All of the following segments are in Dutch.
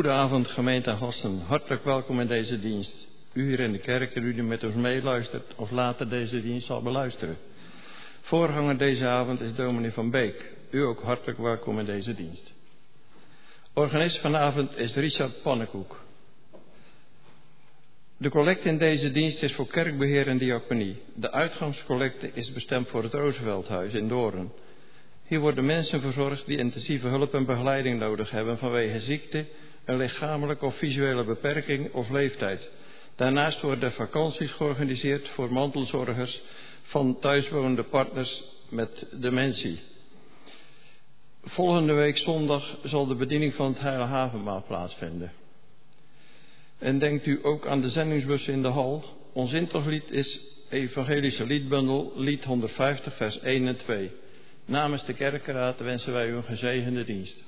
Goedenavond gemeente en gasten, hartelijk welkom in deze dienst. U hier in de kerk en u die met ons meeluistert of later deze dienst zal beluisteren. Voorganger deze avond is dominee van Beek. U ook hartelijk welkom in deze dienst. Organist vanavond is Richard Pannenkoek. De collecte in deze dienst is voor kerkbeheer en diaconie. De uitgangscollecte is bestemd voor het Roosevelthuis in Doorn. Hier worden mensen verzorgd die intensieve hulp en begeleiding nodig hebben vanwege ziekte, een lichamelijke of visuele beperking of leeftijd. Daarnaast worden vakanties georganiseerd voor mantelzorgers van thuiswonende partners met dementie. Volgende week zondag zal de bediening van het Heilige Havenmaal plaatsvinden. En denkt u ook aan de zendingsbussen in de hal? Ons intochtlied is Evangelische Liedbundel, lied 150, vers 1 en 2. Namens de kerkenraad wensen wij u een gezegende dienst.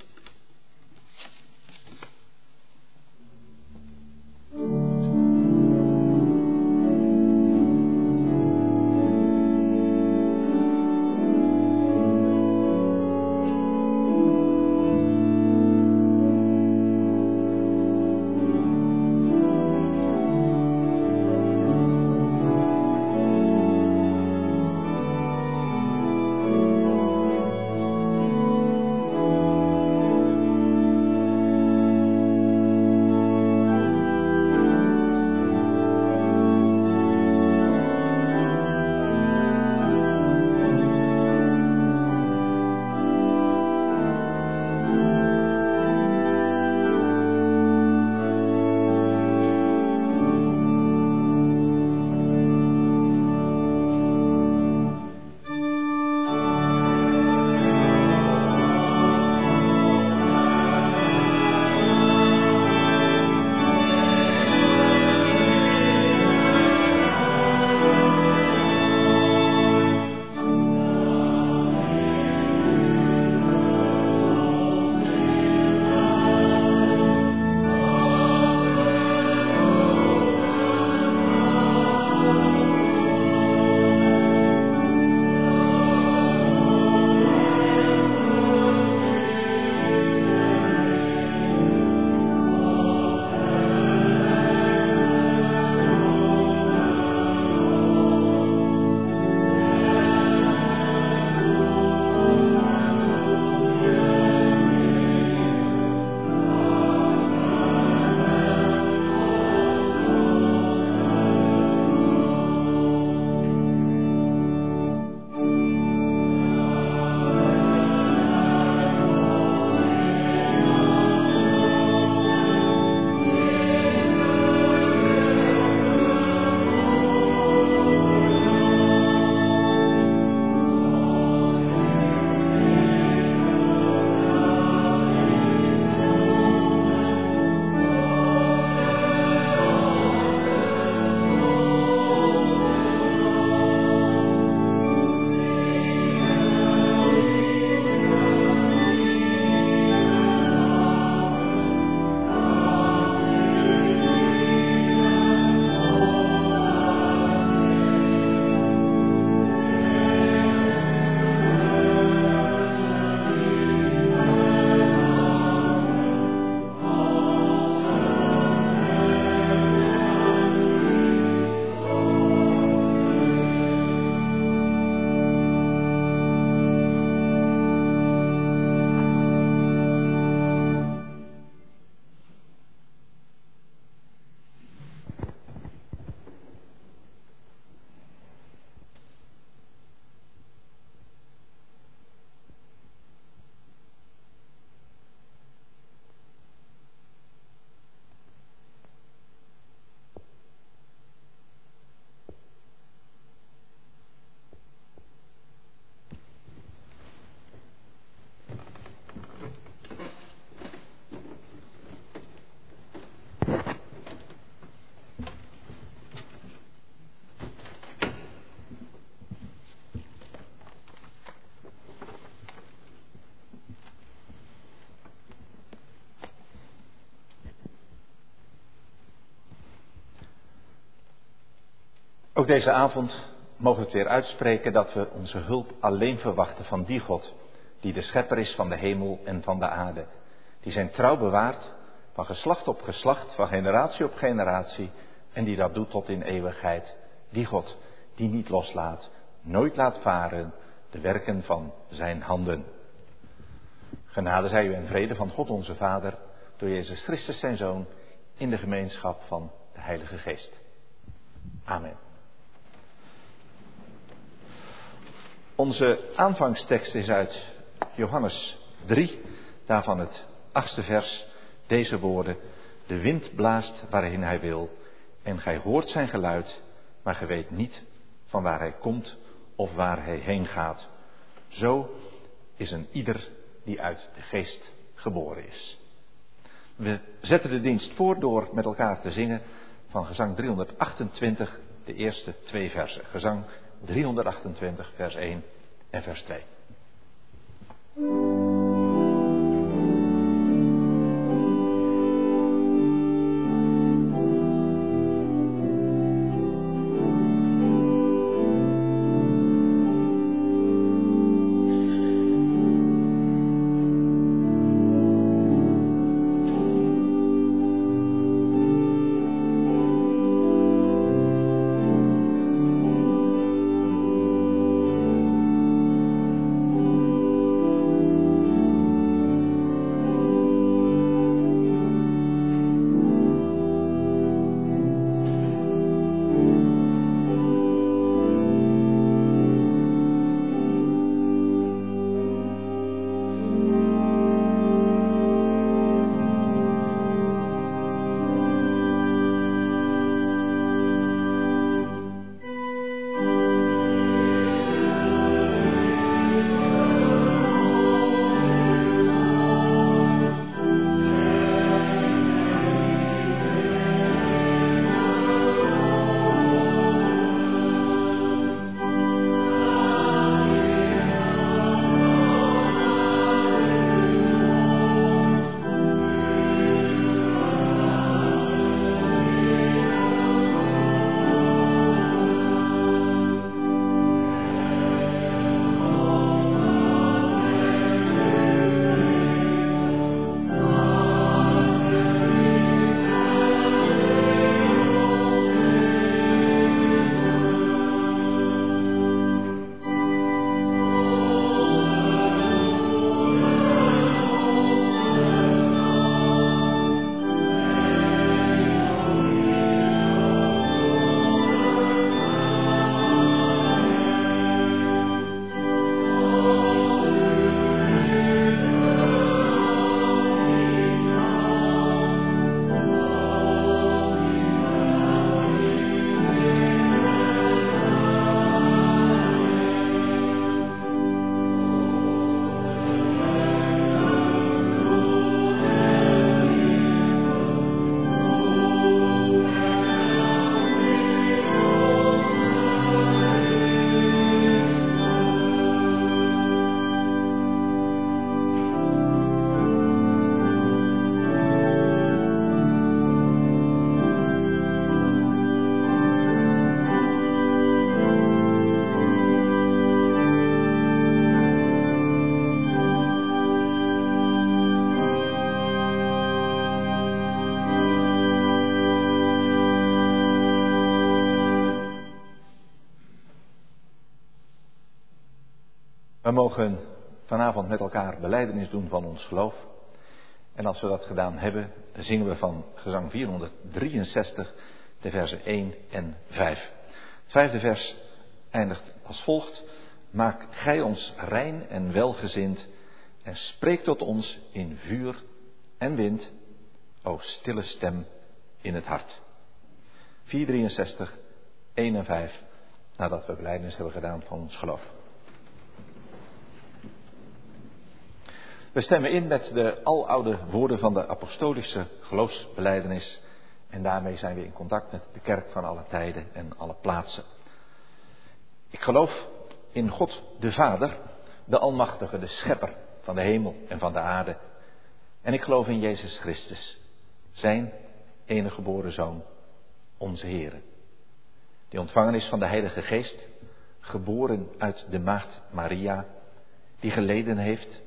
Ook deze avond mogen we het weer uitspreken dat we onze hulp alleen verwachten van die God, die de schepper is van de hemel en van de aarde, die zijn trouw bewaart van geslacht op geslacht, van generatie op generatie, en die dat doet tot in eeuwigheid. Die God, die niet loslaat, nooit laat varen, de werken van zijn handen. Genade zij u en vrede van God onze Vader, door Jezus Christus zijn Zoon, in de gemeenschap van de Heilige Geest. Amen. Onze aanvangstekst is uit Johannes 3, daarvan het achtste vers, deze woorden. De wind blaast waarheen hij wil en gij hoort zijn geluid, maar gij weet niet van waar hij komt of waar hij heen gaat. Zo is een ieder die uit de geest geboren is. We zetten de dienst voor door met elkaar te zingen van gezang 328, de eerste twee versen. Gezang 328, vers 1 en vers 2. We mogen vanavond met elkaar beleidenis doen van ons geloof. En als we dat gedaan hebben, zingen we van gezang 463 de versen 1 en 5. Het vijfde vers eindigt als volgt. Maak gij ons rein en welgezind en spreek tot ons in vuur en wind, o stille stem in het hart. 463, 1 en 5, nadat we beleidenis hebben gedaan van ons geloof. We stemmen in met de aloude woorden van de apostolische geloofsbeleidenis. En daarmee zijn we in contact met de kerk van alle tijden en alle plaatsen. Ik geloof in God de Vader, de Almachtige, de Schepper van de hemel en van de aarde. En ik geloof in Jezus Christus, zijn enige geboren Zoon, onze Heer. Die ontvangen is van de Heilige Geest, geboren uit de Maagd Maria, die geleden heeft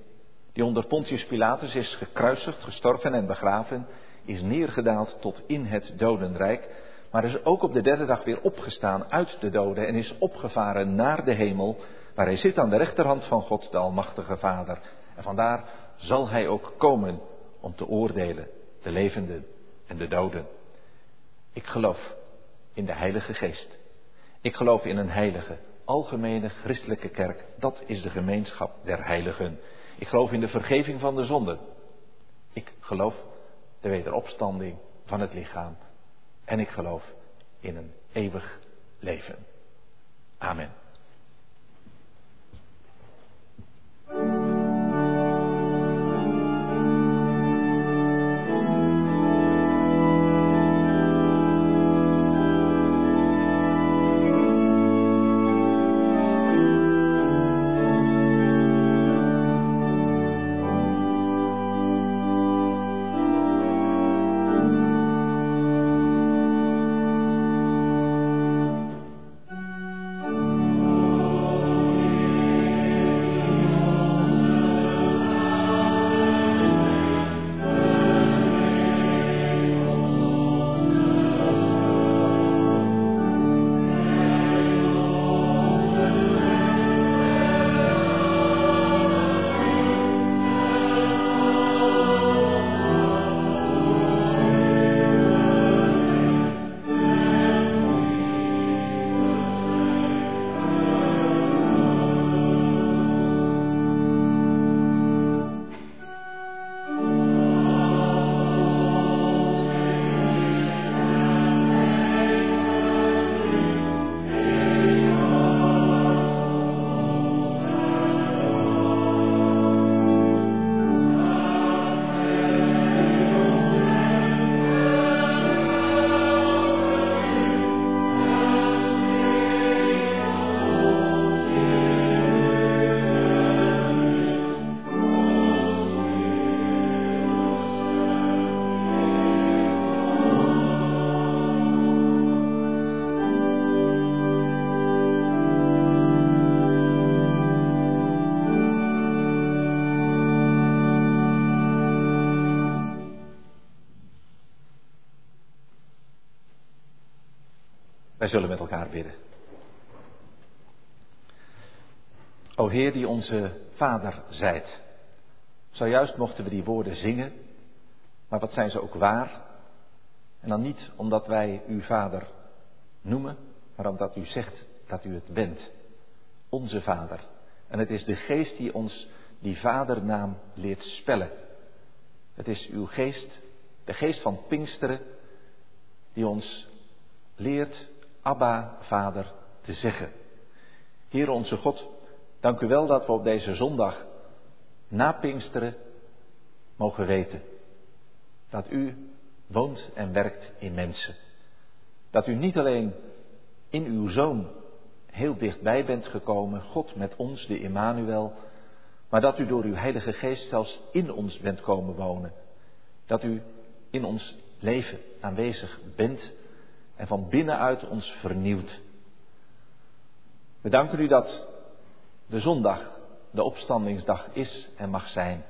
die onder Pontius Pilatus is gekruisigd, gestorven en begraven, is neergedaald tot in het dodenrijk, maar is ook op de derde dag weer opgestaan uit de doden en is opgevaren naar de hemel, waar hij zit aan de rechterhand van God, de Almachtige Vader. En vandaar zal hij ook komen om te oordelen, de levenden en de doden. Ik geloof in de Heilige Geest. Ik geloof in een heilige, algemene christelijke kerk. Dat is de gemeenschap der heiligen. Ik geloof in de vergeving van de zonden. Ik geloof de wederopstanding van het lichaam. En ik geloof in een eeuwig leven. Amen. Wij zullen met elkaar bidden. O Heer die onze Vader zijt. Zojuist mochten we die woorden zingen, maar wat zijn ze ook waar? En dan niet omdat wij u Vader noemen, maar omdat u zegt dat u het bent. Onze Vader. En het is de geest die ons die vadernaam leert spellen. Het is uw geest, de geest van Pinksteren, die ons leert Abba, Vader, te zeggen. Heer onze God, dank u wel dat we op deze zondag na Pinksteren mogen weten dat u woont en werkt in mensen. Dat u niet alleen in uw Zoon heel dichtbij bent gekomen, God met ons, de Immanuel, maar dat u door uw Heilige Geest zelfs in ons bent komen wonen. Dat u in ons leven aanwezig bent en van binnenuit ons vernieuwt. We danken u dat de zondag de opstandingsdag is en mag zijn.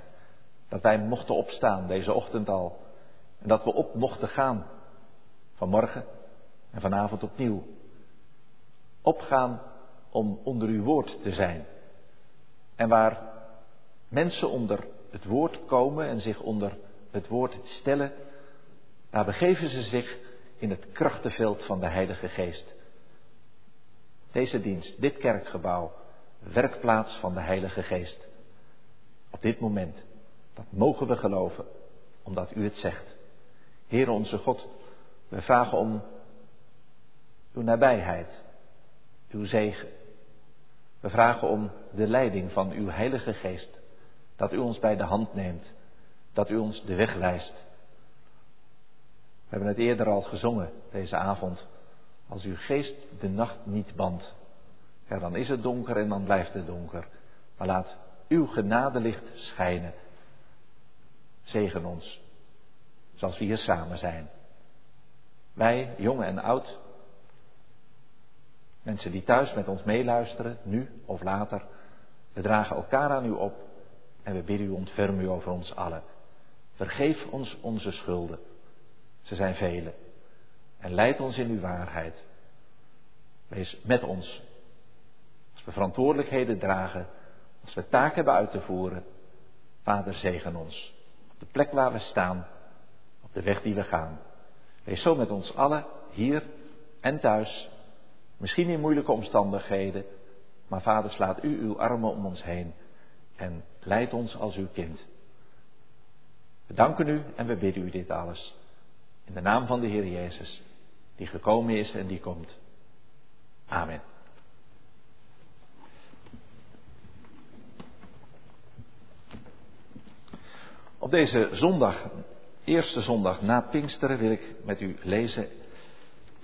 Dat wij mochten opstaan deze ochtend al. En dat we op mochten gaan vanmorgen en vanavond opnieuw. Opgaan om onder uw woord te zijn. En waar mensen onder het woord komen en zich onder het woord stellen, daar begeven ze zich in het krachtenveld van de Heilige Geest. Deze dienst, dit kerkgebouw, werkplaats van de Heilige Geest. Op dit moment, dat mogen we geloven, omdat u het zegt. Heere onze God, we vragen om uw nabijheid, uw zegen. We vragen om de leiding van uw Heilige Geest, dat u ons bij de hand neemt, dat u ons de weg wijst. We hebben het eerder al gezongen deze avond. Als uw geest de nacht niet bandt, ja, dan is het donker en dan blijft het donker. Maar laat uw genadelicht schijnen. Zegen ons, zoals we hier samen zijn. Wij, jong en oud, mensen die thuis met ons meeluisteren, nu of later, we dragen elkaar aan u op en we bidden u ontferm u over ons allen. Vergeef ons onze schulden Ze zijn vele. En leid ons in uw waarheid. Wees met ons. Als we verantwoordelijkheden dragen, als we taken hebben uit te voeren, Vader, zegen ons. Op de plek waar we staan, op de weg die we gaan. Wees zo met ons allen, hier en thuis. Misschien in moeilijke omstandigheden, maar Vader, slaat u uw armen om ons heen en leid ons als uw kind. We danken u en we bidden u dit alles. In de naam van de Heer Jezus, die gekomen is en die komt. Amen. Op deze zondag, eerste zondag na Pinksteren, wil ik met u lezen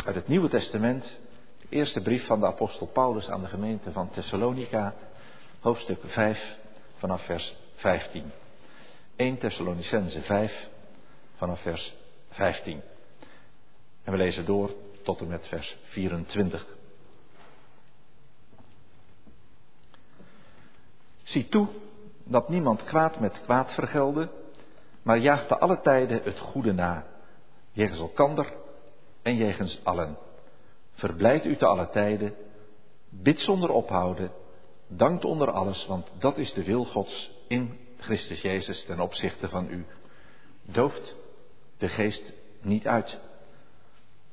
uit het Nieuwe Testament, de eerste brief van de apostel Paulus aan de gemeente van Thessalonica, hoofdstuk 5, vanaf vers 15. 1 Thessalonicense 5, vanaf vers 15. En we lezen door tot en met vers 24. Zie toe dat niemand kwaad met kwaad vergelde, maar jaagt te alle tijden het goede na, jegens elkander en jegens allen. Verblijd u te alle tijden, bid zonder ophouden, dankt onder alles, want dat is de wil Gods in Christus Jezus ten opzichte van u. Dooft de geest niet uit.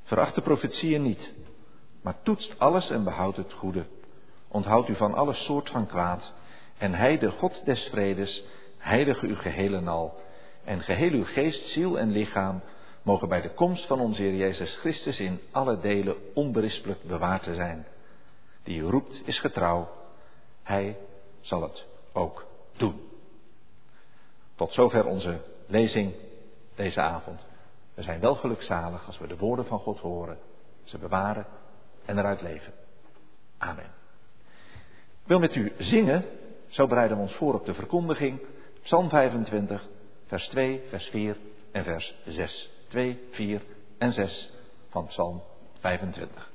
Veracht de profetieën niet, maar toetst alles en behoudt het goede. Onthoud u van alle soort van kwaad. En hij, de God des vredes, heilige uw gehele al. En geheel uw geest, ziel en lichaam mogen bij de komst van onze Heer Jezus Christus in alle delen onberispelijk bewaard te zijn. Die u roept is getrouw. Hij zal het ook doen. Tot zover onze lezing deze avond. We zijn wel gelukzalig als we de woorden van God horen, ze bewaren en eruit leven. Amen. Ik wil met u zingen, zo bereiden we ons voor op de verkondiging, Psalm 25, vers 2, vers 4 en vers 6. 2, 4 en 6 van Psalm 25.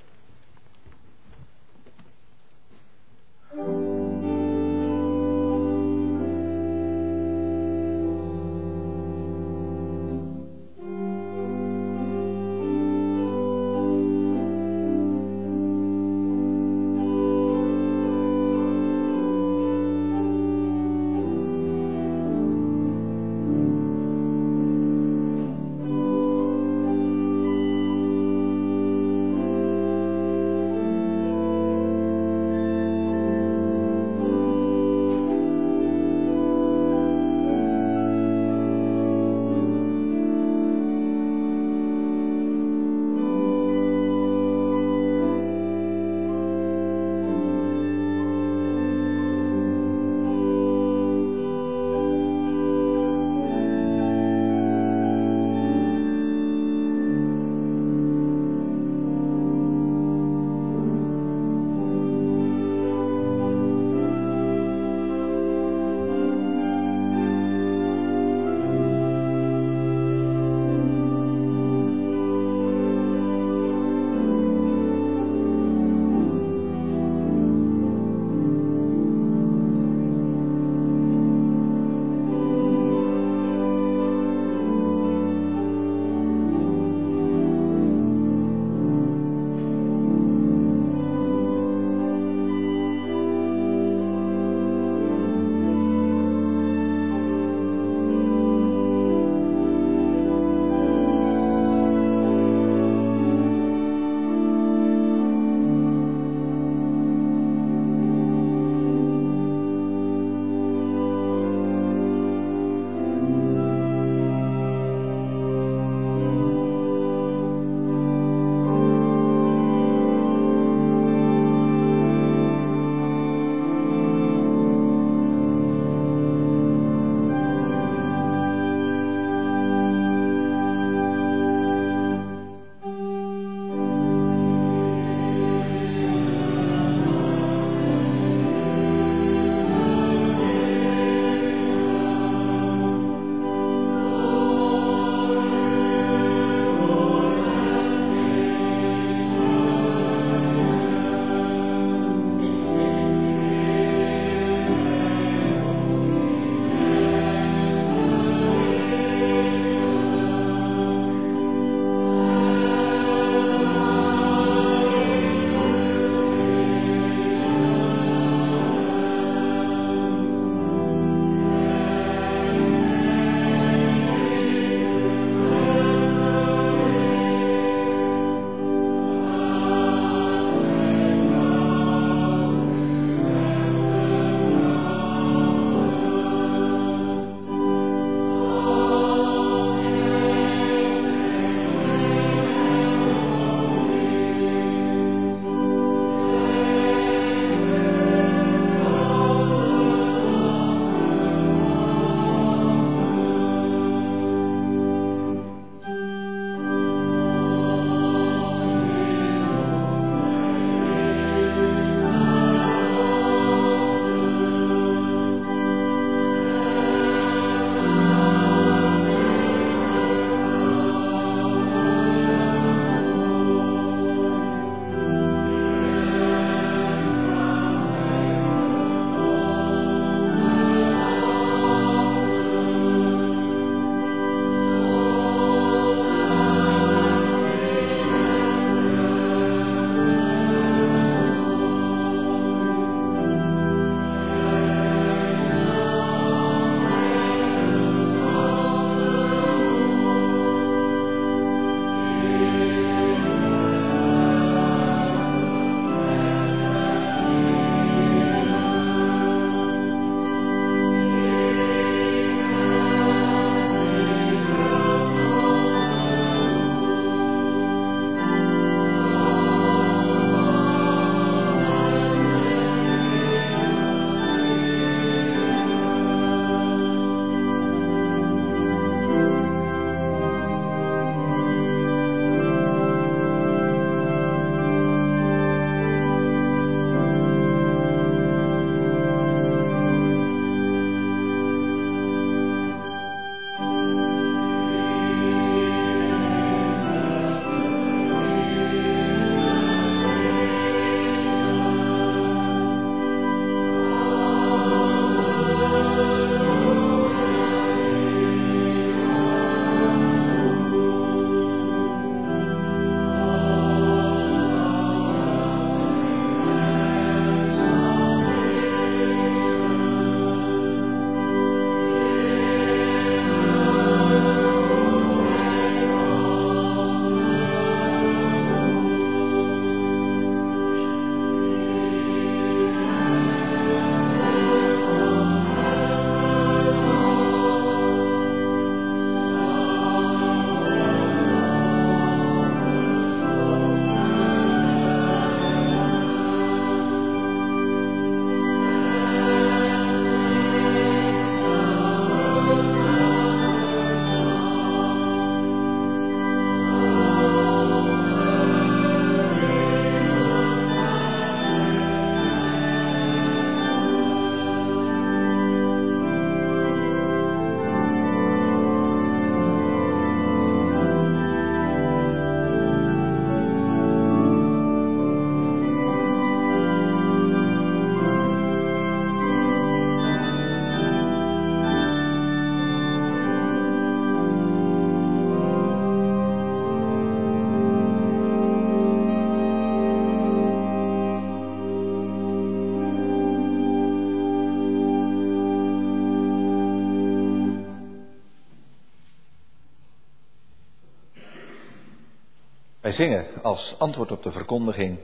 Zingen als antwoord op de verkondiging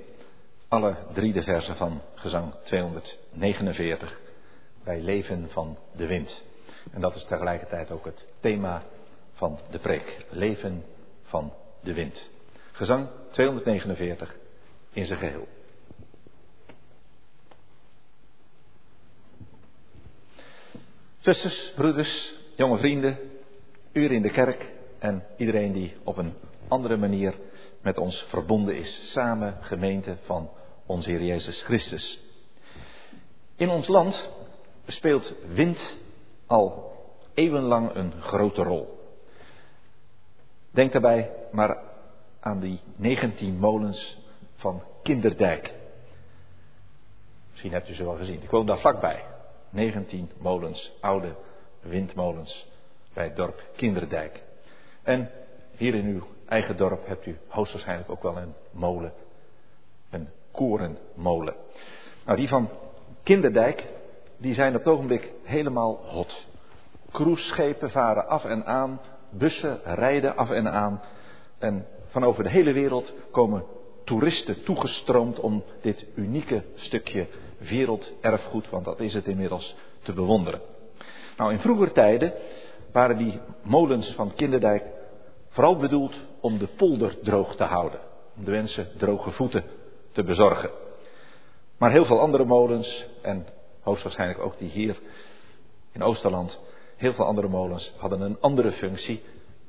alle drie de versen van gezang 249 bij Leven van de Wind. En dat is tegelijkertijd ook het thema van de preek. Leven van de Wind. Gezang 249 in zijn geheel. Zusters, broeders, jonge vrienden, u in de kerk en iedereen die op een andere manier met ons verbonden is. Samen gemeente van onze Heer Jezus Christus. In ons land speelt wind al eeuwenlang een grote rol. Denk daarbij maar aan die 19 molens van Kinderdijk. Misschien hebt u ze wel gezien. Ik woon daar vlakbij. 19 molens, oude windmolens bij het dorp Kinderdijk. En hier in uw eigen dorp hebt u hoogstwaarschijnlijk ook wel een molen. Een korenmolen. Nou, die van Kinderdijk, die zijn op het ogenblik helemaal hot. Cruiseschepen varen af en aan, bussen rijden af en aan. En van over de hele wereld komen toeristen toegestroomd om dit unieke stukje werelderfgoed, want dat is het inmiddels, te bewonderen. Nou, in vroeger tijden waren die molens van Kinderdijk vooral bedoeld om de polder droog te houden. Om de mensen droge voeten te bezorgen. Maar heel veel andere molens, en hoogstwaarschijnlijk ook die hier in Oosterland, heel veel andere molens hadden een andere functie,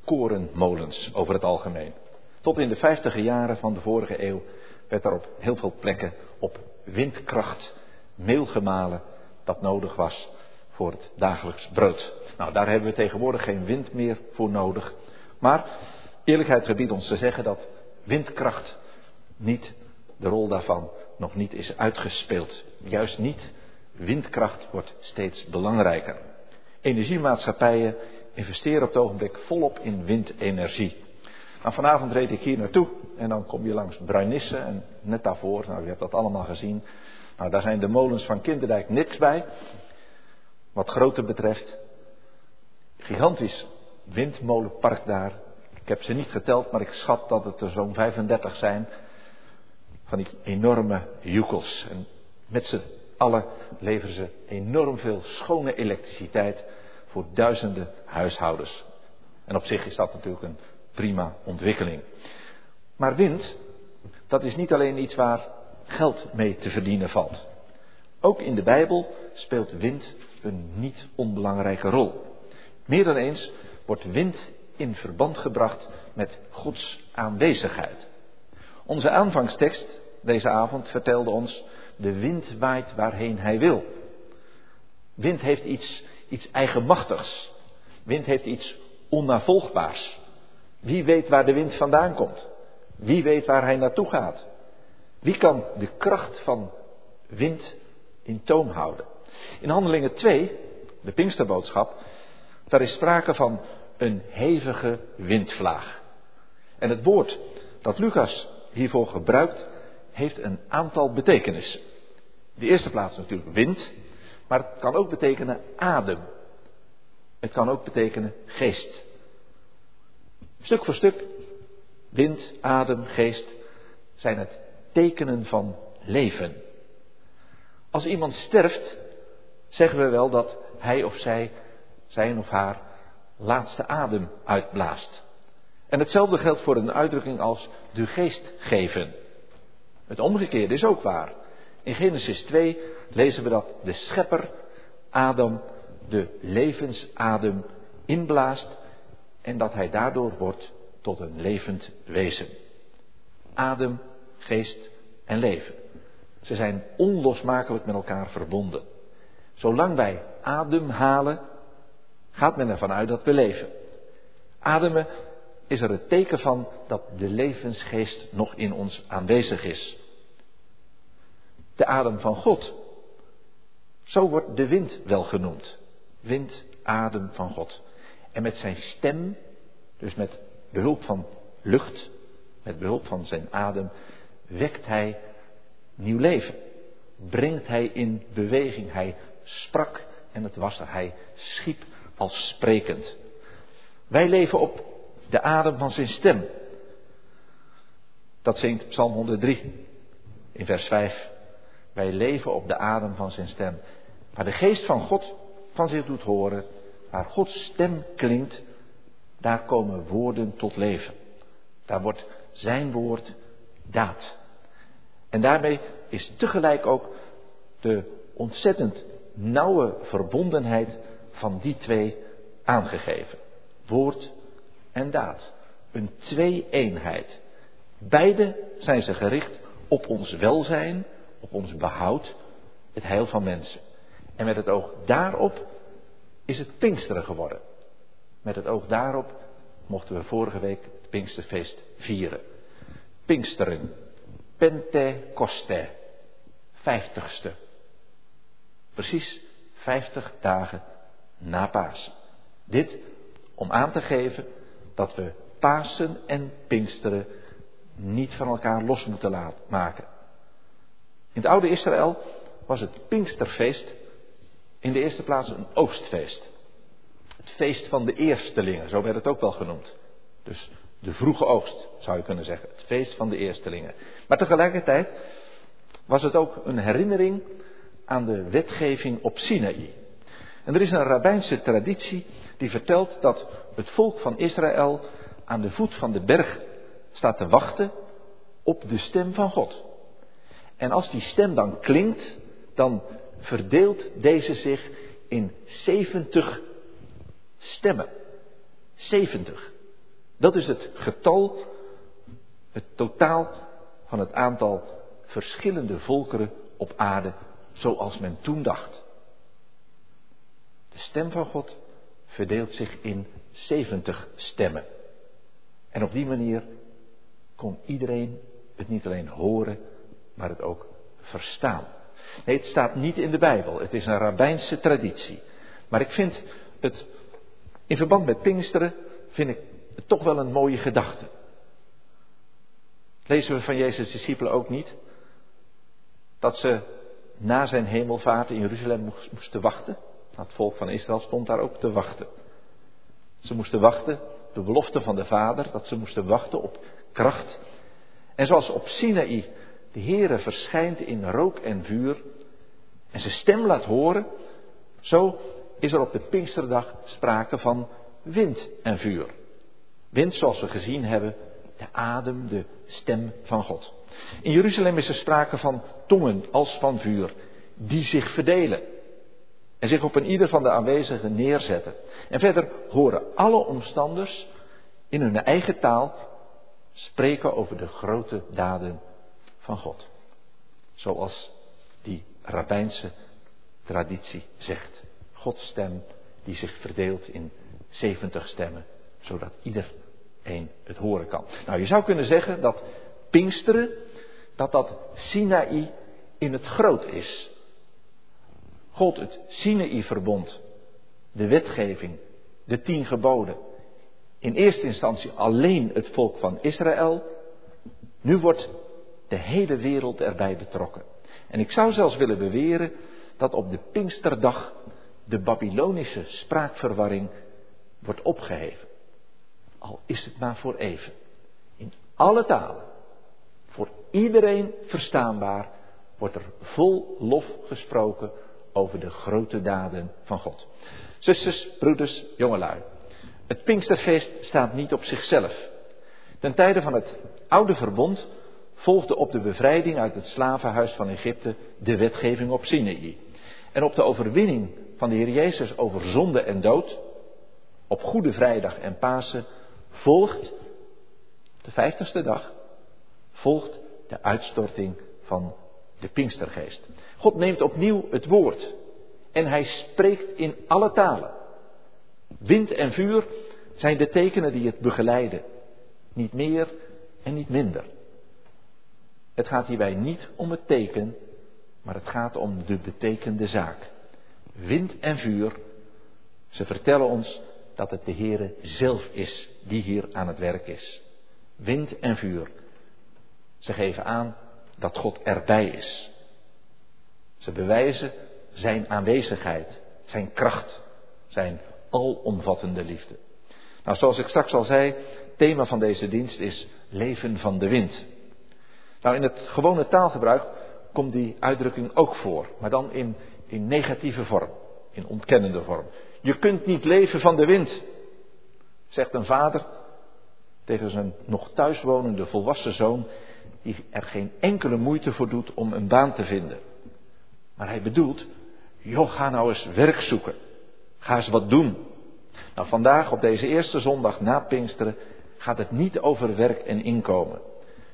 korenmolens over het algemeen. Tot in de vijftige jaren van de vorige eeuw werd er op heel veel plekken op windkracht meel gemalen dat nodig was voor het dagelijks brood. Nou, daar hebben we tegenwoordig geen wind meer voor nodig. Maar eerlijkheid gebiedt ons te zeggen dat windkracht niet, de rol daarvan, nog niet is uitgespeeld. Juist niet. Windkracht wordt steeds belangrijker. Energiemaatschappijen investeren op het ogenblik volop in windenergie. Nou, vanavond reed ik hier naartoe en dan kom je langs Bruinisse en net daarvoor, nou, u hebt dat allemaal gezien. Nou, daar zijn de molens van Kinderdijk niks bij. Wat grootte betreft. Gigantisch windmolenpark daar. Ik heb ze niet geteld, maar ik schat dat het er zo'n 35 zijn. Van die enorme joekels. En met z'n allen leveren ze enorm veel schone elektriciteit voor duizenden huishoudens. En op zich is dat natuurlijk een prima ontwikkeling. Maar wind, dat is niet alleen iets waar geld mee te verdienen valt. Ook in de Bijbel speelt wind een niet onbelangrijke rol. Meer dan eens wordt wind in verband gebracht met Gods aanwezigheid. Onze aanvangstekst deze avond vertelde ons: de wind waait waarheen hij wil. Wind heeft iets, iets eigenmachtigs. Wind heeft iets onnavolgbaars. Wie weet waar de wind vandaan komt? Wie weet waar hij naartoe gaat? Wie kan de kracht van wind in toom houden? In Handelingen 2, de Pinksterboodschap, daar is sprake van een hevige windvlaag. En het woord dat Lucas hiervoor gebruikt, heeft een aantal betekenissen. De eerste plaats natuurlijk wind, maar het kan ook betekenen adem. Het kan ook betekenen geest. Stuk voor stuk, wind, adem, geest, zijn het tekenen van leven. Als iemand sterft, zeggen we wel dat hij of zij zijn of haar laatste adem uitblaast. En hetzelfde geldt voor een uitdrukking als de geest geven. Het omgekeerde is ook waar. In Genesis 2 lezen we dat de schepper Adam de levensadem inblaast en dat hij daardoor wordt tot een levend wezen. Adem, geest en leven. Ze zijn onlosmakelijk met elkaar verbonden. Zolang wij ademhalen, gaat men ervan uit dat we leven. Ademen is er het teken van dat de levensgeest nog in ons aanwezig is. De adem van God. Zo wordt de wind wel genoemd. Wind, adem van God. En met zijn stem, dus met behulp van lucht, met behulp van zijn adem, wekt hij nieuw leven. Brengt hij in beweging. Hij sprak en het was er. Hij schiep als sprekend. Wij leven op de adem van zijn stem. Dat zingt Psalm 103 in vers 5. Wij leven op de adem van zijn stem. Waar de geest van God van zich doet horen, waar Gods stem klinkt, daar komen woorden tot leven. Daar wordt zijn woord daad. En daarmee is tegelijk ook de ontzettend nauwe verbondenheid van die twee aangegeven. Woord en daad. Een twee-eenheid. Beide zijn ze gericht op ons welzijn, op ons behoud, het heil van mensen. En met het oog daarop is het Pinksteren geworden. Met het oog daarop mochten we vorige week het Pinksterfeest vieren. Pinksteren, Pentecoste, vijftigste. Precies vijftig dagen na Pasen. Dit om aan te geven dat we Pasen en Pinksteren niet van elkaar los moeten laten maken. In het oude Israël was het Pinksterfeest in de eerste plaats een oogstfeest. Het feest van de eerstelingen, zo werd het ook wel genoemd. Dus de vroege oogst, zou je kunnen zeggen. Het feest van de eerstelingen. Maar tegelijkertijd was het ook een herinnering aan de wetgeving op Sinaï. En er is een rabbijnse traditie die vertelt dat het volk van Israël aan de voet van de berg staat te wachten op de stem van God. En als die stem dan klinkt, dan verdeelt deze zich in 70 stemmen. 70. Dat is het getal, het totaal van het aantal verschillende volkeren op aarde, zoals men toen dacht. De stem van God verdeelt zich in 70 stemmen. En op die manier kon iedereen het niet alleen horen, maar het ook verstaan. Nee, het staat niet in de Bijbel. Het is een rabbijnse traditie. Maar ik vind het, in verband met Pinksteren, vind ik het toch wel een mooie gedachte. Lezen we van Jezus' discipelen ook niet? Dat ze na zijn hemelvaart in Jeruzalem moesten wachten. Het volk van Israël stond daar ook te wachten. Ze moesten wachten, de belofte van de Vader, dat ze moesten wachten op kracht. En zoals op Sinaï de Heere verschijnt in rook en vuur en zijn stem laat horen, zo is er op de Pinksterdag sprake van wind en vuur. Wind zoals we gezien hebben, de adem, de stem van God. In Jeruzalem is er sprake van tongen als van vuur, die zich verdelen en zich op een ieder van de aanwezigen neerzetten. En verder horen alle omstanders in hun eigen taal spreken over de grote daden van God. Zoals die rabbijnse traditie zegt. Gods stem die zich verdeelt in 70 stemmen, zodat iedereen het horen kan. Nou, je zou kunnen zeggen dat Pinksteren, dat dat Sinaï in het groot is. God het Sinaï-verbond, de wetgeving, de tien geboden. In eerste instantie alleen het volk van Israël. Nu wordt de hele wereld erbij betrokken. En ik zou zelfs willen beweren dat op de Pinksterdag de Babylonische spraakverwarring wordt opgeheven. Al is het maar voor even. In alle talen, voor iedereen verstaanbaar, wordt er vol lof gesproken over de grote daden van God. Zusters, broeders, jongelui. Het Pinksterfeest staat niet op zichzelf. Ten tijde van het oude verbond volgde op de bevrijding uit het slavenhuis van Egypte de wetgeving op Sinaï. En op de overwinning van de Heer Jezus over zonde en dood, op Goede Vrijdag en Pasen, volgt de vijftigste dag, volgt de uitstorting van de Pinkstergeest. God neemt opnieuw het woord en hij spreekt in alle talen. Wind en vuur zijn de tekenen die het begeleiden. Niet meer en niet minder. Het gaat hierbij niet om het teken, maar het gaat om de betekende zaak. Wind en vuur, ze vertellen ons dat het de Heere zelf is die hier aan het werk is. Wind en vuur. Ze geven aan dat God erbij is. Ze bewijzen zijn aanwezigheid, zijn kracht, zijn alomvattende liefde. Nou, zoals ik straks al zei, thema van deze dienst is leven van de wind. Nou, in het gewone taalgebruik komt die uitdrukking ook voor, maar dan in, in negatieve vorm, in ontkennende vorm. Je kunt niet leven van de wind, zegt een vader tegen zijn nog thuiswonende volwassen zoon, die er geen enkele moeite voor doet om een baan te vinden. Maar hij bedoelt, joh, ga nou eens werk zoeken. Ga eens wat doen. Nou, vandaag op deze eerste zondag na Pinksteren gaat het niet over werk en inkomen.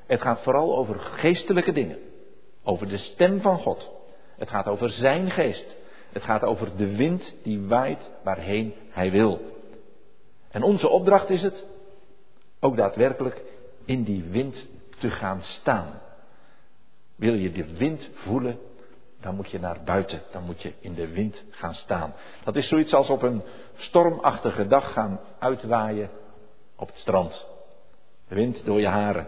Het gaat vooral over geestelijke dingen. Over de stem van God. Het gaat over zijn geest. Het gaat over de wind die waait waarheen hij wil. En onze opdracht is het ook daadwerkelijk in die wind te gaan staan. Wil je de wind voelen, dan moet je naar buiten, dan moet je in de wind gaan staan. Dat is zoiets als op een stormachtige dag gaan uitwaaien op het strand. De wind door je haren.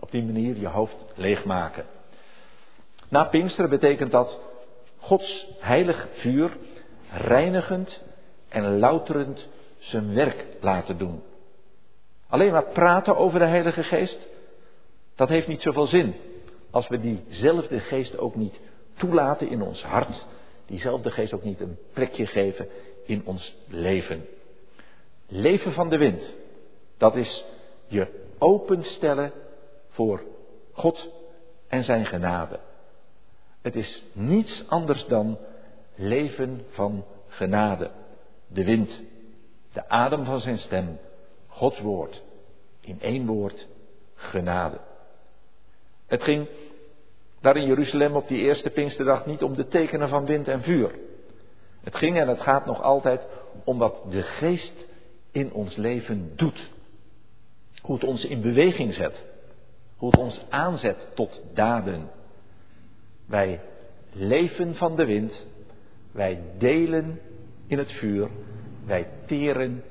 Op die manier je hoofd leegmaken. Na Pinksteren betekent dat Gods heilig vuur reinigend en louterend zijn werk laten doen. Alleen maar praten over de Heilige Geest, dat heeft niet zoveel zin. Als we diezelfde geest ook niet toelaten in ons hart, diezelfde geest ook niet een plekje geven in ons leven. Leven van de wind, dat is je openstellen voor God en zijn genade. Het is niets anders dan leven van genade. De wind, de adem van zijn stem, Gods woord. In één woord, genade. Het ging daar in Jeruzalem op die eerste Pinksterdag niet om de tekenen van wind en vuur. Het ging en het gaat nog altijd om wat de geest in ons leven doet. Hoe het ons in beweging zet. Hoe het ons aanzet tot daden. Wij leven van de wind. Wij delen in het vuur. Wij teren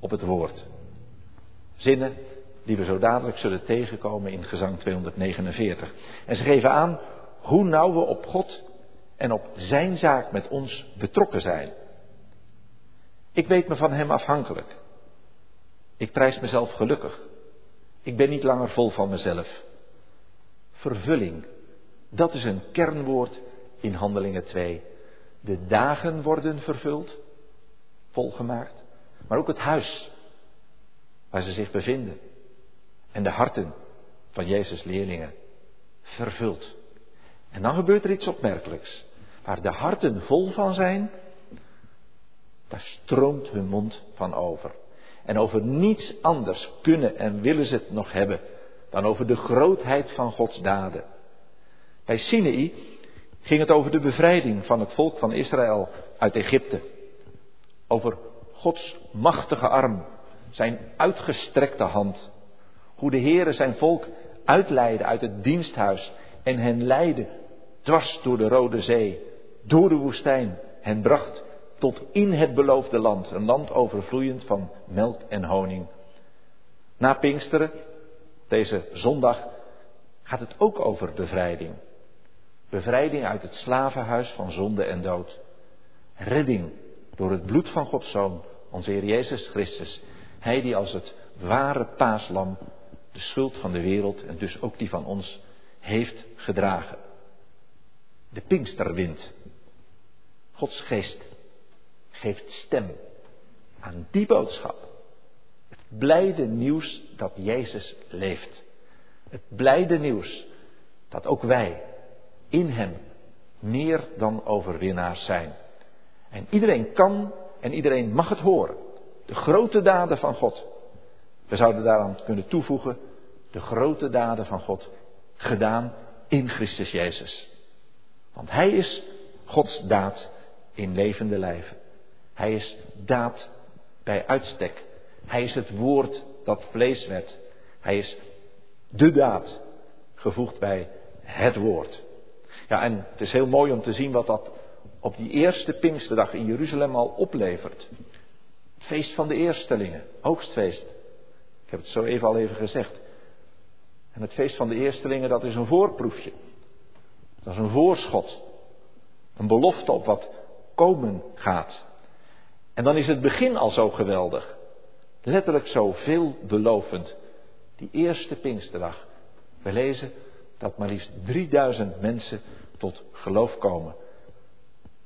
op het woord. Zinnen die we zo dadelijk zullen tegenkomen in gezang 249. En ze geven aan hoe nauw we op God en op Zijn zaak met ons betrokken zijn. Ik weet me van Hem afhankelijk. Ik prijs mezelf gelukkig. Ik ben niet langer vol van mezelf. Vervulling, dat is een kernwoord in Handelingen 2. De dagen worden vervuld, volgemaakt, maar ook het huis waar ze zich bevinden en de harten van Jezus' leerlingen vervuld. En dan gebeurt er iets opmerkelijks. Waar de harten vol van zijn, daar stroomt hun mond van over. En over niets anders kunnen en willen ze het nog hebben dan over de grootheid van Gods daden. Bij Sinai ging het over de bevrijding van het volk van Israël uit Egypte. Over Gods machtige arm, zijn uitgestrekte hand. Hoe de Heere zijn volk uitleidde uit het diensthuis en hen leidde dwars door de Rode Zee, door de woestijn, hen bracht tot in het beloofde land, een land overvloeiend van melk en honing. Na Pinksteren, deze zondag, gaat het ook over bevrijding. Bevrijding uit het slavenhuis van zonde en dood. Redding door het bloed van Gods Zoon, onze Heer Jezus Christus. Hij die als het ware paaslam de schuld van de wereld en dus ook die van ons heeft gedragen. De Pinksterwind. Gods geest geeft stem aan die boodschap. Het blijde nieuws dat Jezus leeft. Het blijde nieuws dat ook wij in Hem meer dan overwinnaars zijn. En iedereen kan en iedereen mag het horen. De grote daden van God. We zouden daaraan kunnen toevoegen de grote daden van God gedaan in Christus Jezus. Want Hij is Gods daad in levende lijven. Hij is daad bij uitstek. Hij is het woord dat vlees werd. Hij is de daad gevoegd bij het woord. Ja, en het is heel mooi om te zien wat dat op die eerste Pinksterdag in Jeruzalem al oplevert. Feest van de eerstelingen, oogstfeest. Heb het zo even al even gezegd. En het feest van de eerstelingen, dat is een voorproefje. Dat is een voorschot. Een belofte op wat komen gaat. En dan is het begin al zo geweldig. Letterlijk zo veelbelovend. Die eerste Pinksterdag. We lezen dat maar liefst 3000 mensen tot geloof komen.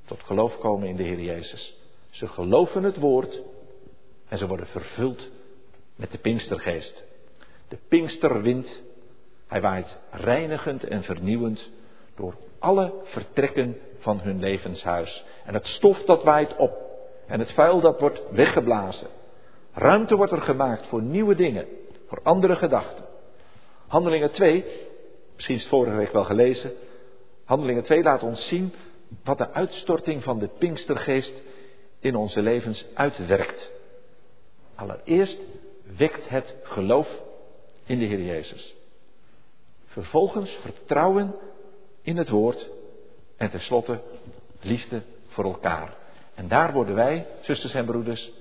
Tot geloof komen in de Heer Jezus. Ze geloven het woord en ze worden vervuld met de Pinkstergeest. De Pinksterwind, hij waait reinigend en vernieuwend door alle vertrekken van hun levenshuis. En het stof dat waait op en het vuil dat wordt weggeblazen. Ruimte wordt er gemaakt voor nieuwe dingen, voor andere gedachten. Handelingen 2, misschien is het vorige week wel gelezen. Handelingen 2 laat ons zien wat de uitstorting van de Pinkstergeest in onze levens uitwerkt. Allereerst wekt het geloof in de Heer Jezus. Vervolgens vertrouwen in het woord en tenslotte liefde voor elkaar. En daar worden wij, zusters en broeders,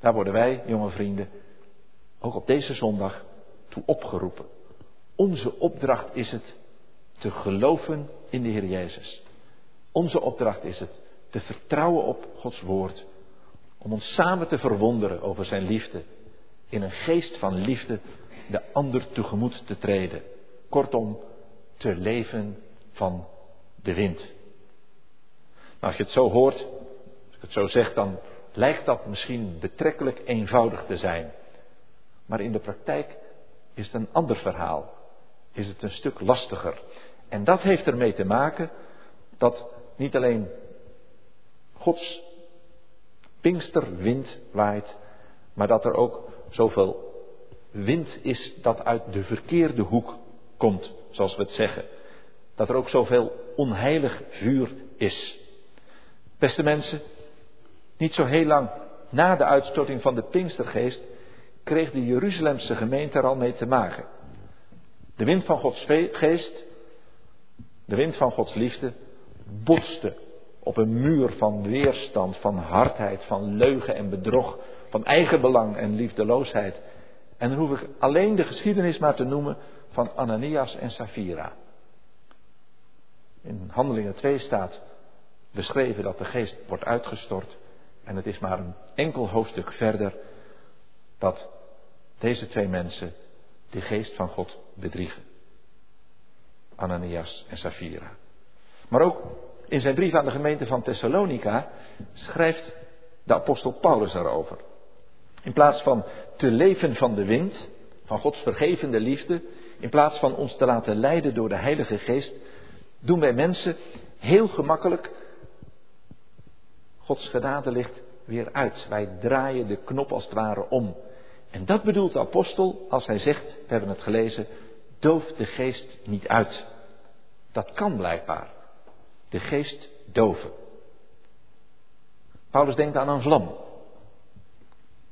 daar worden wij, jonge vrienden, ook op deze zondag toe opgeroepen. Onze opdracht is het te geloven in de Heer Jezus. Onze opdracht is het te vertrouwen op Gods woord. Om ons samen te verwonderen over zijn liefde. In een geest van liefde de ander tegemoet te treden. Kortom, te leven van de wind. Nou, als je het zo hoort, als ik het zo zeg, dan lijkt dat misschien betrekkelijk eenvoudig te zijn. Maar in de praktijk is het een ander verhaal. Is het een stuk lastiger. En dat heeft ermee te maken dat niet alleen Gods Pinksterwind waait, maar dat er ook zoveel wind is dat uit de verkeerde hoek komt, zoals we het zeggen. Dat er ook zoveel onheilig vuur is. Beste mensen, niet zo heel lang na de uitstorting van de Pinkstergeest kreeg de Jeruzalemse gemeente er al mee te maken. De wind van Gods geest, de wind van Gods liefde, botste op een muur van weerstand, van hardheid, van leugen en bedrog, van eigenbelang en liefdeloosheid. En dan hoef ik alleen de geschiedenis maar te noemen van Ananias en Safira. In Handelingen 2 staat beschreven dat de geest wordt uitgestort. En het is maar een enkel hoofdstuk verder dat deze twee mensen de geest van God bedriegen. Ananias en Safira. Maar ook in zijn brief aan de gemeente van Thessalonica schrijft de apostel Paulus daarover. In plaats van te leven van de wind, van Gods vergevende liefde, in plaats van ons te laten leiden door de Heilige Geest, doen wij mensen heel gemakkelijk Gods genadelicht weer uit. Wij draaien de knop als het ware om. En dat bedoelt de apostel als hij zegt, we hebben het gelezen, doof de geest niet uit. Dat kan blijkbaar. De geest doven. Paulus denkt aan een vlam.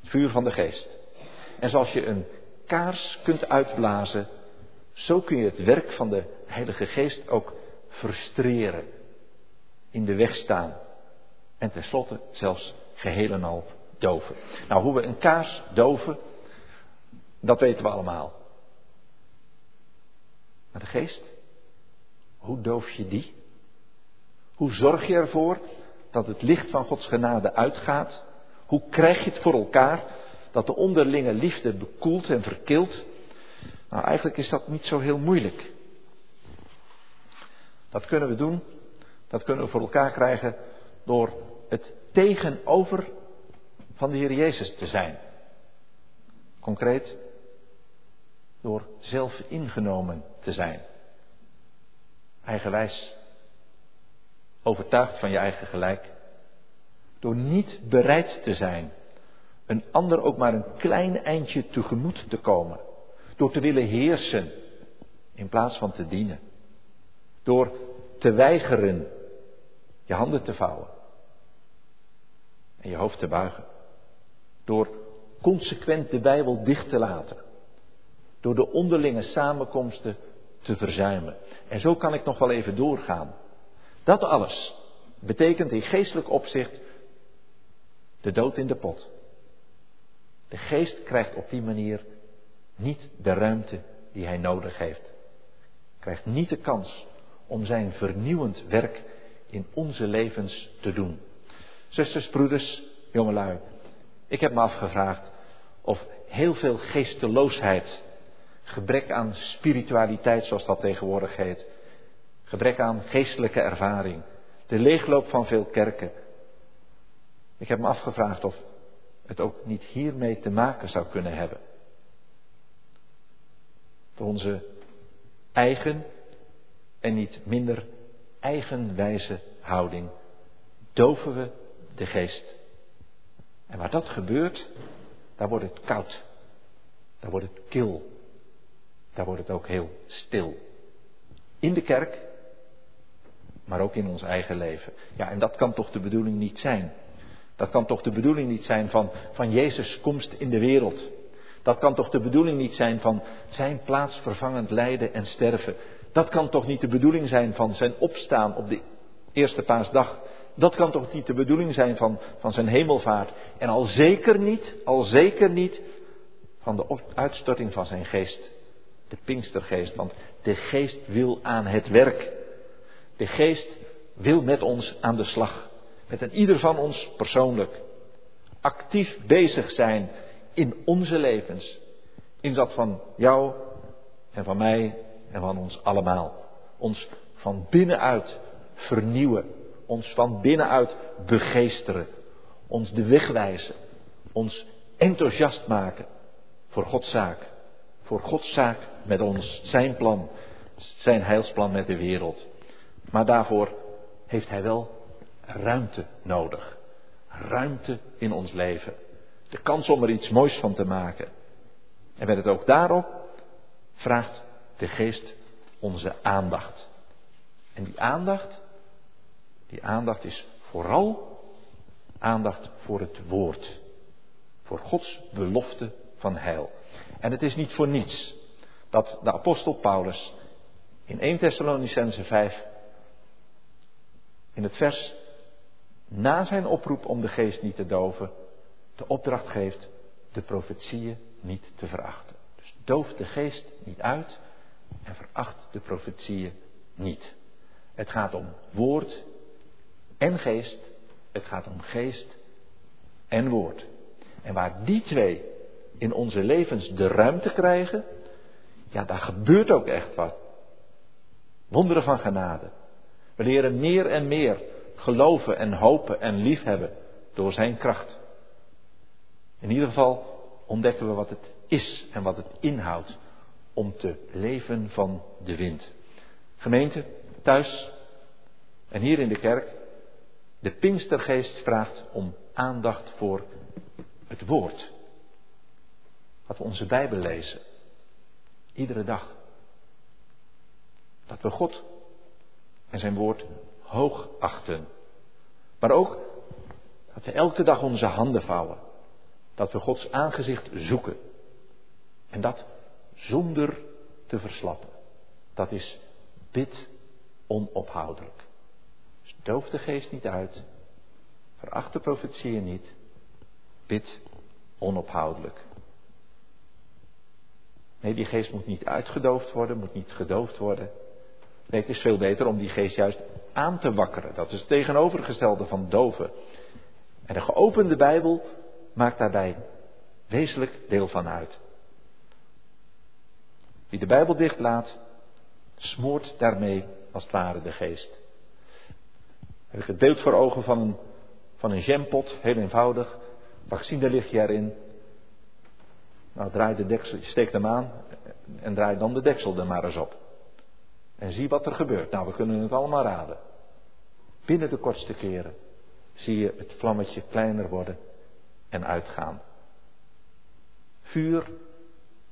Vuur van de geest. En zoals je een kaars kunt uitblazen, zo kun je het werk van de Heilige Geest ook frustreren. In de weg staan. En tenslotte zelfs geheel en al doven. Nou, hoe we een kaars doven, dat weten we allemaal. Maar de geest, hoe doof je die? Hoe zorg je ervoor dat het licht van Gods genade uitgaat? Hoe krijg je het voor elkaar dat de onderlinge liefde bekoelt en verkilt? Nou, eigenlijk is dat niet zo heel moeilijk. Dat kunnen we doen, dat kunnen we voor elkaar krijgen door het tegenover van de Heer Jezus te zijn. Concreet, door zelf ingenomen te zijn. Eigenwijs, overtuigd van je eigen gelijk. Door niet bereid te zijn een ander ook maar een klein eindje tegemoet te komen. Door te willen heersen in plaats van te dienen. Door te weigeren je handen te vouwen en je hoofd te buigen. Door consequent de Bijbel dicht te laten. Door de onderlinge samenkomsten te verzuimen. En zo kan ik nog wel even doorgaan. Dat alles betekent in geestelijk opzicht de dood in de pot. De geest krijgt op die manier niet de ruimte die hij nodig heeft. Krijgt niet de kans om zijn vernieuwend werk in onze levens te doen. Zusters, broeders, jongelui, ik heb me afgevraagd of heel veel geesteloosheid Gebrek aan spiritualiteit, zoals dat tegenwoordig heet. Gebrek aan geestelijke ervaring. De leegloop van veel kerken. Ik heb me afgevraagd of het ook niet hiermee te maken zou kunnen hebben. Voor onze eigen en niet minder eigenwijze houding doven we de geest. En waar dat gebeurt, daar wordt het koud. Daar wordt het kil. Daar wordt het ook heel stil. In de kerk, maar ook in ons eigen leven. Ja, en dat kan toch de bedoeling niet zijn. Dat kan toch de bedoeling niet zijn van, van Jezus' komst in de wereld. Dat kan toch de bedoeling niet zijn van zijn plaatsvervangend lijden en sterven. Dat kan toch niet de bedoeling zijn van zijn opstaan op de eerste paasdag. Dat kan toch niet de bedoeling zijn van, van zijn hemelvaart. En al zeker niet, al zeker niet van de uitstorting van zijn geest. De Pinkstergeest. Want de geest wil aan het werk. De geest wil met ons aan de slag. Met een ieder van ons persoonlijk. Actief bezig zijn in onze levens. In dat van jou en van mij en van ons allemaal. Ons van binnenuit vernieuwen. Ons van binnenuit begeesteren. Ons de weg wijzen. Ons enthousiast maken voor Gods zaak. Voor Gods zaak met ons. Zijn plan. Zijn heilsplan met de wereld. Maar daarvoor heeft Hij wel ruimte nodig. Ruimte in ons leven. De kans om er iets moois van te maken. En met het ook daarop vraagt de geest onze aandacht. En die aandacht, die aandacht is vooral aandacht voor het woord. Voor Gods belofte van heil. En het is niet voor niets dat de apostel Paulus in 1 Thessalonicense 5 in het vers na zijn oproep om de geest niet te doven, de opdracht geeft de profetieën niet te verachten. Dus doof de geest niet uit en veracht de profetieën niet. Het gaat om woord en geest. Het gaat om geest en woord. En waar die twee in onze levens de ruimte krijgen, ja, daar gebeurt ook echt wat. Wonderen van genade. We leren meer en meer geloven en hopen en liefhebben door Zijn kracht. In ieder geval ontdekken we wat het is en wat het inhoudt om te leven van de wind. Gemeente, thuis en hier in de kerk, de Pinkstergeest vraagt om aandacht voor het woord. Dat we onze Bijbel lezen. Iedere dag. Dat we God en zijn woord hoog achten. Maar ook dat we elke dag onze handen vouwen. Dat we Gods aangezicht zoeken. En dat zonder te verslappen. Dat is bid onophoudelijk. Dus doof de geest niet uit. Veracht de profetieën niet. Bid onophoudelijk. Nee, die geest moet niet uitgedoofd worden, moet niet gedoofd worden. Nee, het is veel beter om die geest juist aan te wakkeren. Dat is het tegenovergestelde van doven. En de geopende Bijbel maakt daarbij wezenlijk deel van uit. Wie de Bijbel dichtlaat, smoort daarmee als het ware de geest. Heb het beeld voor ogen van een, van een jampot, heel eenvoudig. Vaccinelichtje erin. Nou, draai de deksel, steek hem aan en draai dan de deksel er maar eens op. En zie wat er gebeurt. Nou, we kunnen het allemaal raden. Binnen de kortste keren zie je het vlammetje kleiner worden en uitgaan. Vuur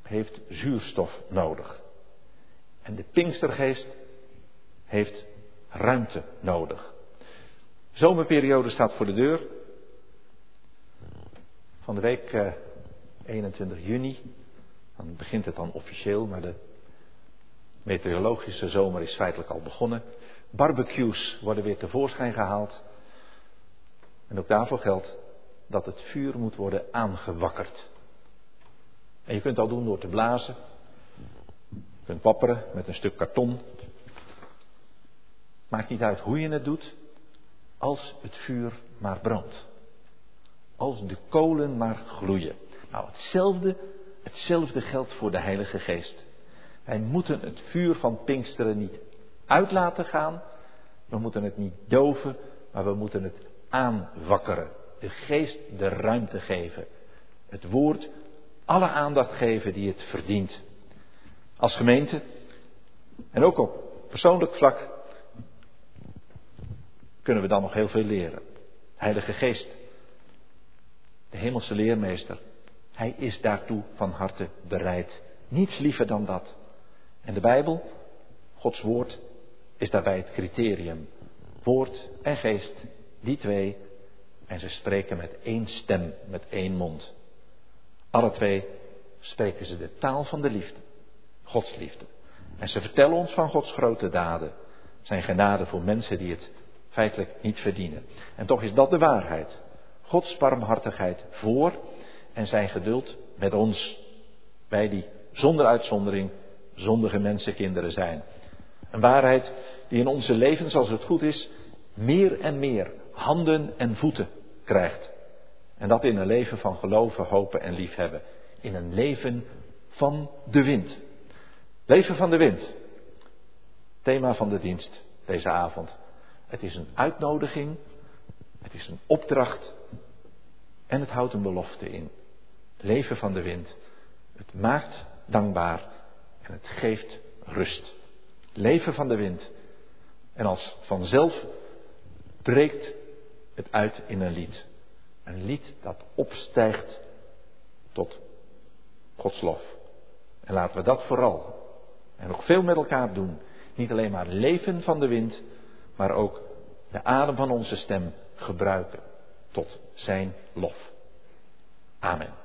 heeft zuurstof nodig. En de Pinkstergeest heeft ruimte nodig. Zomerperiode staat voor de deur. Van de week eh, 21 juni. Dan begint het dan officieel, maar de meteorologische zomer is feitelijk al begonnen. Barbecues worden weer tevoorschijn gehaald. En ook daarvoor geldt dat het vuur moet worden aangewakkerd. En je kunt dat doen door te blazen. Je kunt wapperen met een stuk karton. Maakt niet uit hoe je het doet, als het vuur maar brandt. Als de kolen maar gloeien. Nou, hetzelfde Hetzelfde geldt voor de Heilige Geest. Wij moeten het vuur van Pinksteren niet uit laten gaan. We moeten het niet doven, maar we moeten het aanwakkeren. De geest de ruimte geven. Het woord alle aandacht geven die het verdient. Als gemeente en ook op persoonlijk vlak kunnen we dan nog heel veel leren. Heilige Geest, de hemelse leermeester, hij is daartoe van harte bereid. Niets liever dan dat. En de Bijbel, Gods woord, is daarbij het criterium. Woord en geest, die twee, en ze spreken met één stem, met één mond. Alle twee spreken ze de taal van de liefde, Gods liefde. En ze vertellen ons van Gods grote daden, zijn genade voor mensen die het feitelijk niet verdienen. En toch is dat de waarheid. Gods barmhartigheid voor en zijn geduld met ons. Wij die zonder uitzondering zondige mensenkinderen zijn. Een waarheid die in onze levens, als het goed is, meer en meer handen en voeten krijgt. En dat in een leven van geloven, hopen en liefhebben. In een leven van de wind. Leven van de wind. Thema van de dienst deze avond. Het is een uitnodiging, het is een opdracht en het houdt een belofte in. Leven van de wind. Het maakt dankbaar en het geeft rust. Leven van de wind. En als vanzelf breekt het uit in een lied. Een lied dat opstijgt tot Gods lof. En laten we dat vooral en nog veel met elkaar doen. Niet alleen maar leven van de wind, maar ook de adem van onze stem gebruiken tot zijn lof. Amen.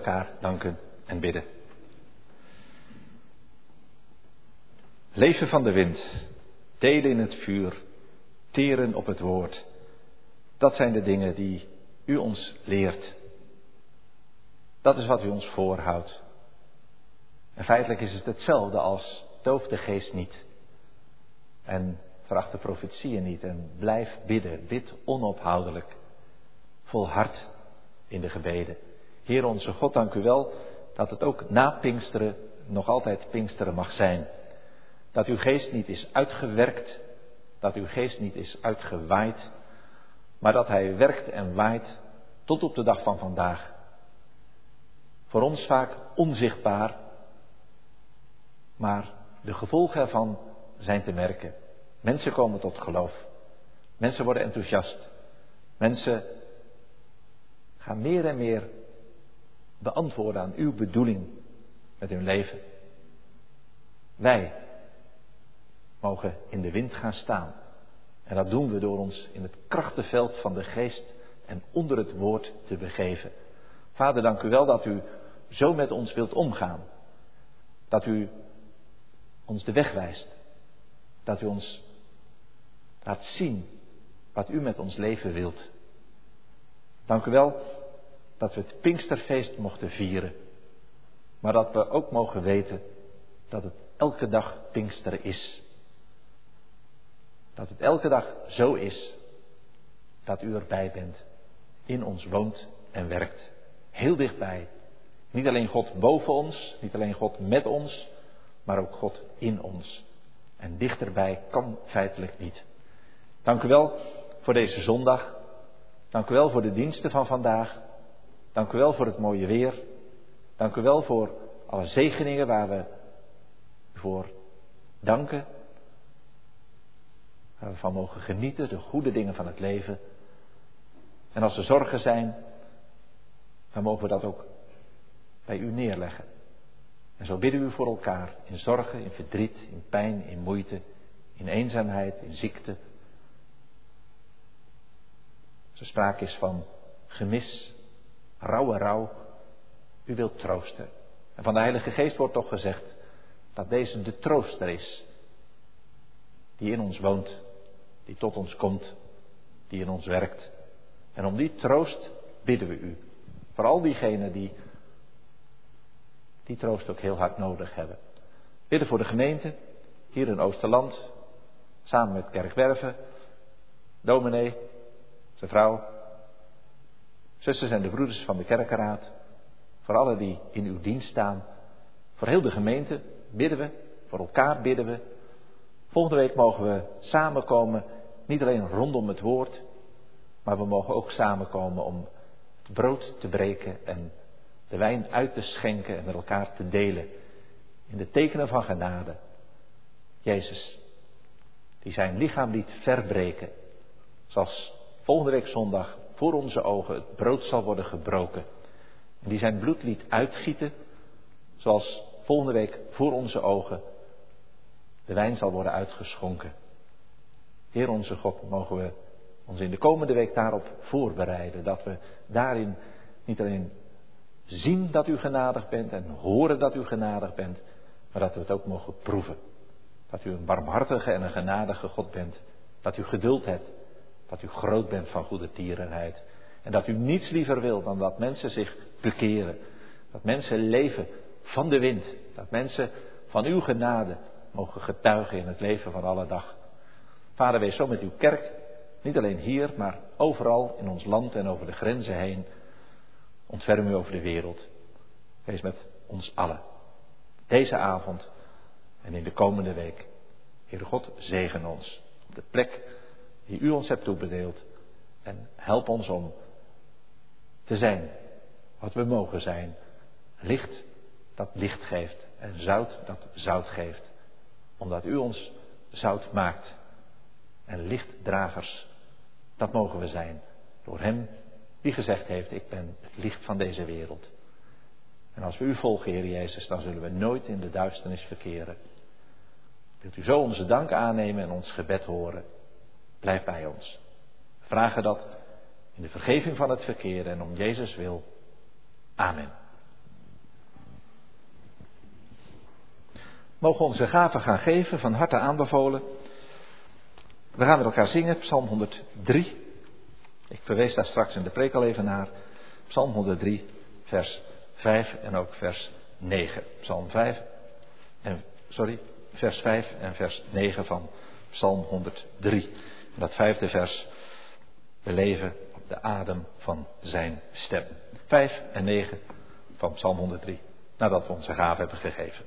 Elkaar danken en bidden. Leven van de wind, delen in het vuur, teren op het woord. Dat zijn de dingen die u ons leert. Dat is wat u ons voorhoudt. En feitelijk is het hetzelfde als doof de geest niet. En veracht de profetieën niet. En blijf bidden. Bid onophoudelijk. Volhard in de gebeden. Heer onze God, dank u wel dat het ook na Pinksteren nog altijd Pinksteren mag zijn. Dat uw geest niet is uitgewerkt, dat uw geest niet is uitgewaaid, maar dat hij werkt en waait tot op de dag van vandaag. Voor ons vaak onzichtbaar, maar de gevolgen ervan zijn te merken. Mensen komen tot geloof. Mensen worden enthousiast. Mensen gaan meer en meer beantwoorden aan uw bedoeling met hun leven. Wij mogen in de wind gaan staan. En dat doen we door ons in het krachtenveld van de geest en onder het woord te begeven. Vader, dank u wel dat u zo met ons wilt omgaan. Dat u ons de weg wijst. Dat u ons laat zien wat u met ons leven wilt. Dank u wel dat we het Pinksterfeest mochten vieren. Maar dat we ook mogen weten dat het elke dag Pinkster is. Dat het elke dag zo is dat u erbij bent, in ons woont en werkt. Heel dichtbij. Niet alleen God boven ons, niet alleen God met ons, maar ook God in ons. En dichterbij kan feitelijk niet. Dank u wel voor deze zondag. Dank u wel voor de diensten van vandaag. Dank u wel voor het mooie weer. Dank u wel voor alle zegeningen waar we voor danken. Waar we van mogen genieten, de goede dingen van het leven. En als er zorgen zijn, dan mogen we dat ook bij u neerleggen. En zo bidden we voor elkaar in zorgen, in verdriet, in pijn, in moeite, in eenzaamheid, in ziekte. Als er sprake is van gemis, rauwe rouw, u wilt troosten. En van de Heilige Geest wordt toch gezegd dat deze de trooster is, die in ons woont, die tot ons komt, die in ons werkt. En om die troost bidden we u. Voor al diegenen die die troost ook heel hard nodig hebben. Bidden voor de gemeente, hier in Oosterland, samen met Kerkwerven, dominee, zijn vrouw, zusters en de broeders van de kerkenraad, voor allen die in uw dienst staan, voor heel de gemeente bidden we, voor elkaar bidden we. Volgende week mogen we samenkomen, niet alleen rondom het woord, maar we mogen ook samenkomen om het brood te breken en de wijn uit te schenken en met elkaar te delen. In de tekenen van genade. Jezus, die zijn lichaam liet verbreken. Zoals volgende week zondag voor onze ogen het brood zal worden gebroken. En die zijn bloed liet uitgieten. Zoals volgende week voor onze ogen de wijn zal worden uitgeschonken. Heer onze God, mogen we ons in de komende week daarop voorbereiden. Dat we daarin niet alleen zien dat u genadig bent en horen dat u genadig bent, maar dat we het ook mogen proeven. Dat u een barmhartige en een genadige God bent. Dat u geduld hebt. Dat u groot bent van goede tierenheid. En dat u niets liever wil dan dat mensen zich bekeren. Dat mensen leven van de wind. Dat mensen van uw genade mogen getuigen in het leven van alle dag. Vader, wees zo met uw kerk. Niet alleen hier, maar overal in ons land en over de grenzen heen. Ontferm u over de wereld. Wees met ons allen. Deze avond en in de komende week. Heere God, zegen ons op de plek die u ons hebt toebedeeld. En help ons om te zijn wat we mogen zijn. Licht dat licht geeft en zout dat zout geeft. Omdat u ons zout maakt. En lichtdragers, dat mogen we zijn. Door Hem die gezegd heeft, ik ben het licht van deze wereld. En als we u volgen, Heer Jezus, dan zullen we nooit in de duisternis verkeren. Wilt u zo onze dank aannemen en ons gebed horen? Blijf bij ons. We vragen dat in de vergeving van het verkeer en om Jezus wil. Amen. Mogen onze gaven gaan geven, van harte aanbevolen. We gaan met elkaar zingen, Psalm 103. Ik verwees daar straks in de preek al even naar. Psalm 103, vers 5 en ook vers 9. Psalm 5 en, sorry, vers 5 en vers 9 van Psalm 103. Dat vijfde vers, we leven op de adem van zijn stem. 5 en 9 van Psalm 103, nadat we onze gave hebben gegeven.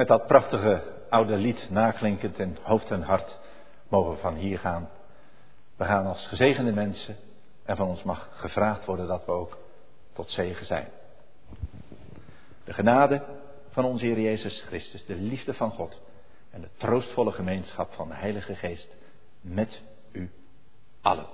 Met dat prachtige oude lied naklinkend in hoofd en hart mogen we van hier gaan. We gaan als gezegende mensen en van ons mag gevraagd worden dat we ook tot zegen zijn. De genade van onze Heer Jezus Christus, de liefde van God en de troostvolle gemeenschap van de Heilige Geest met u allen.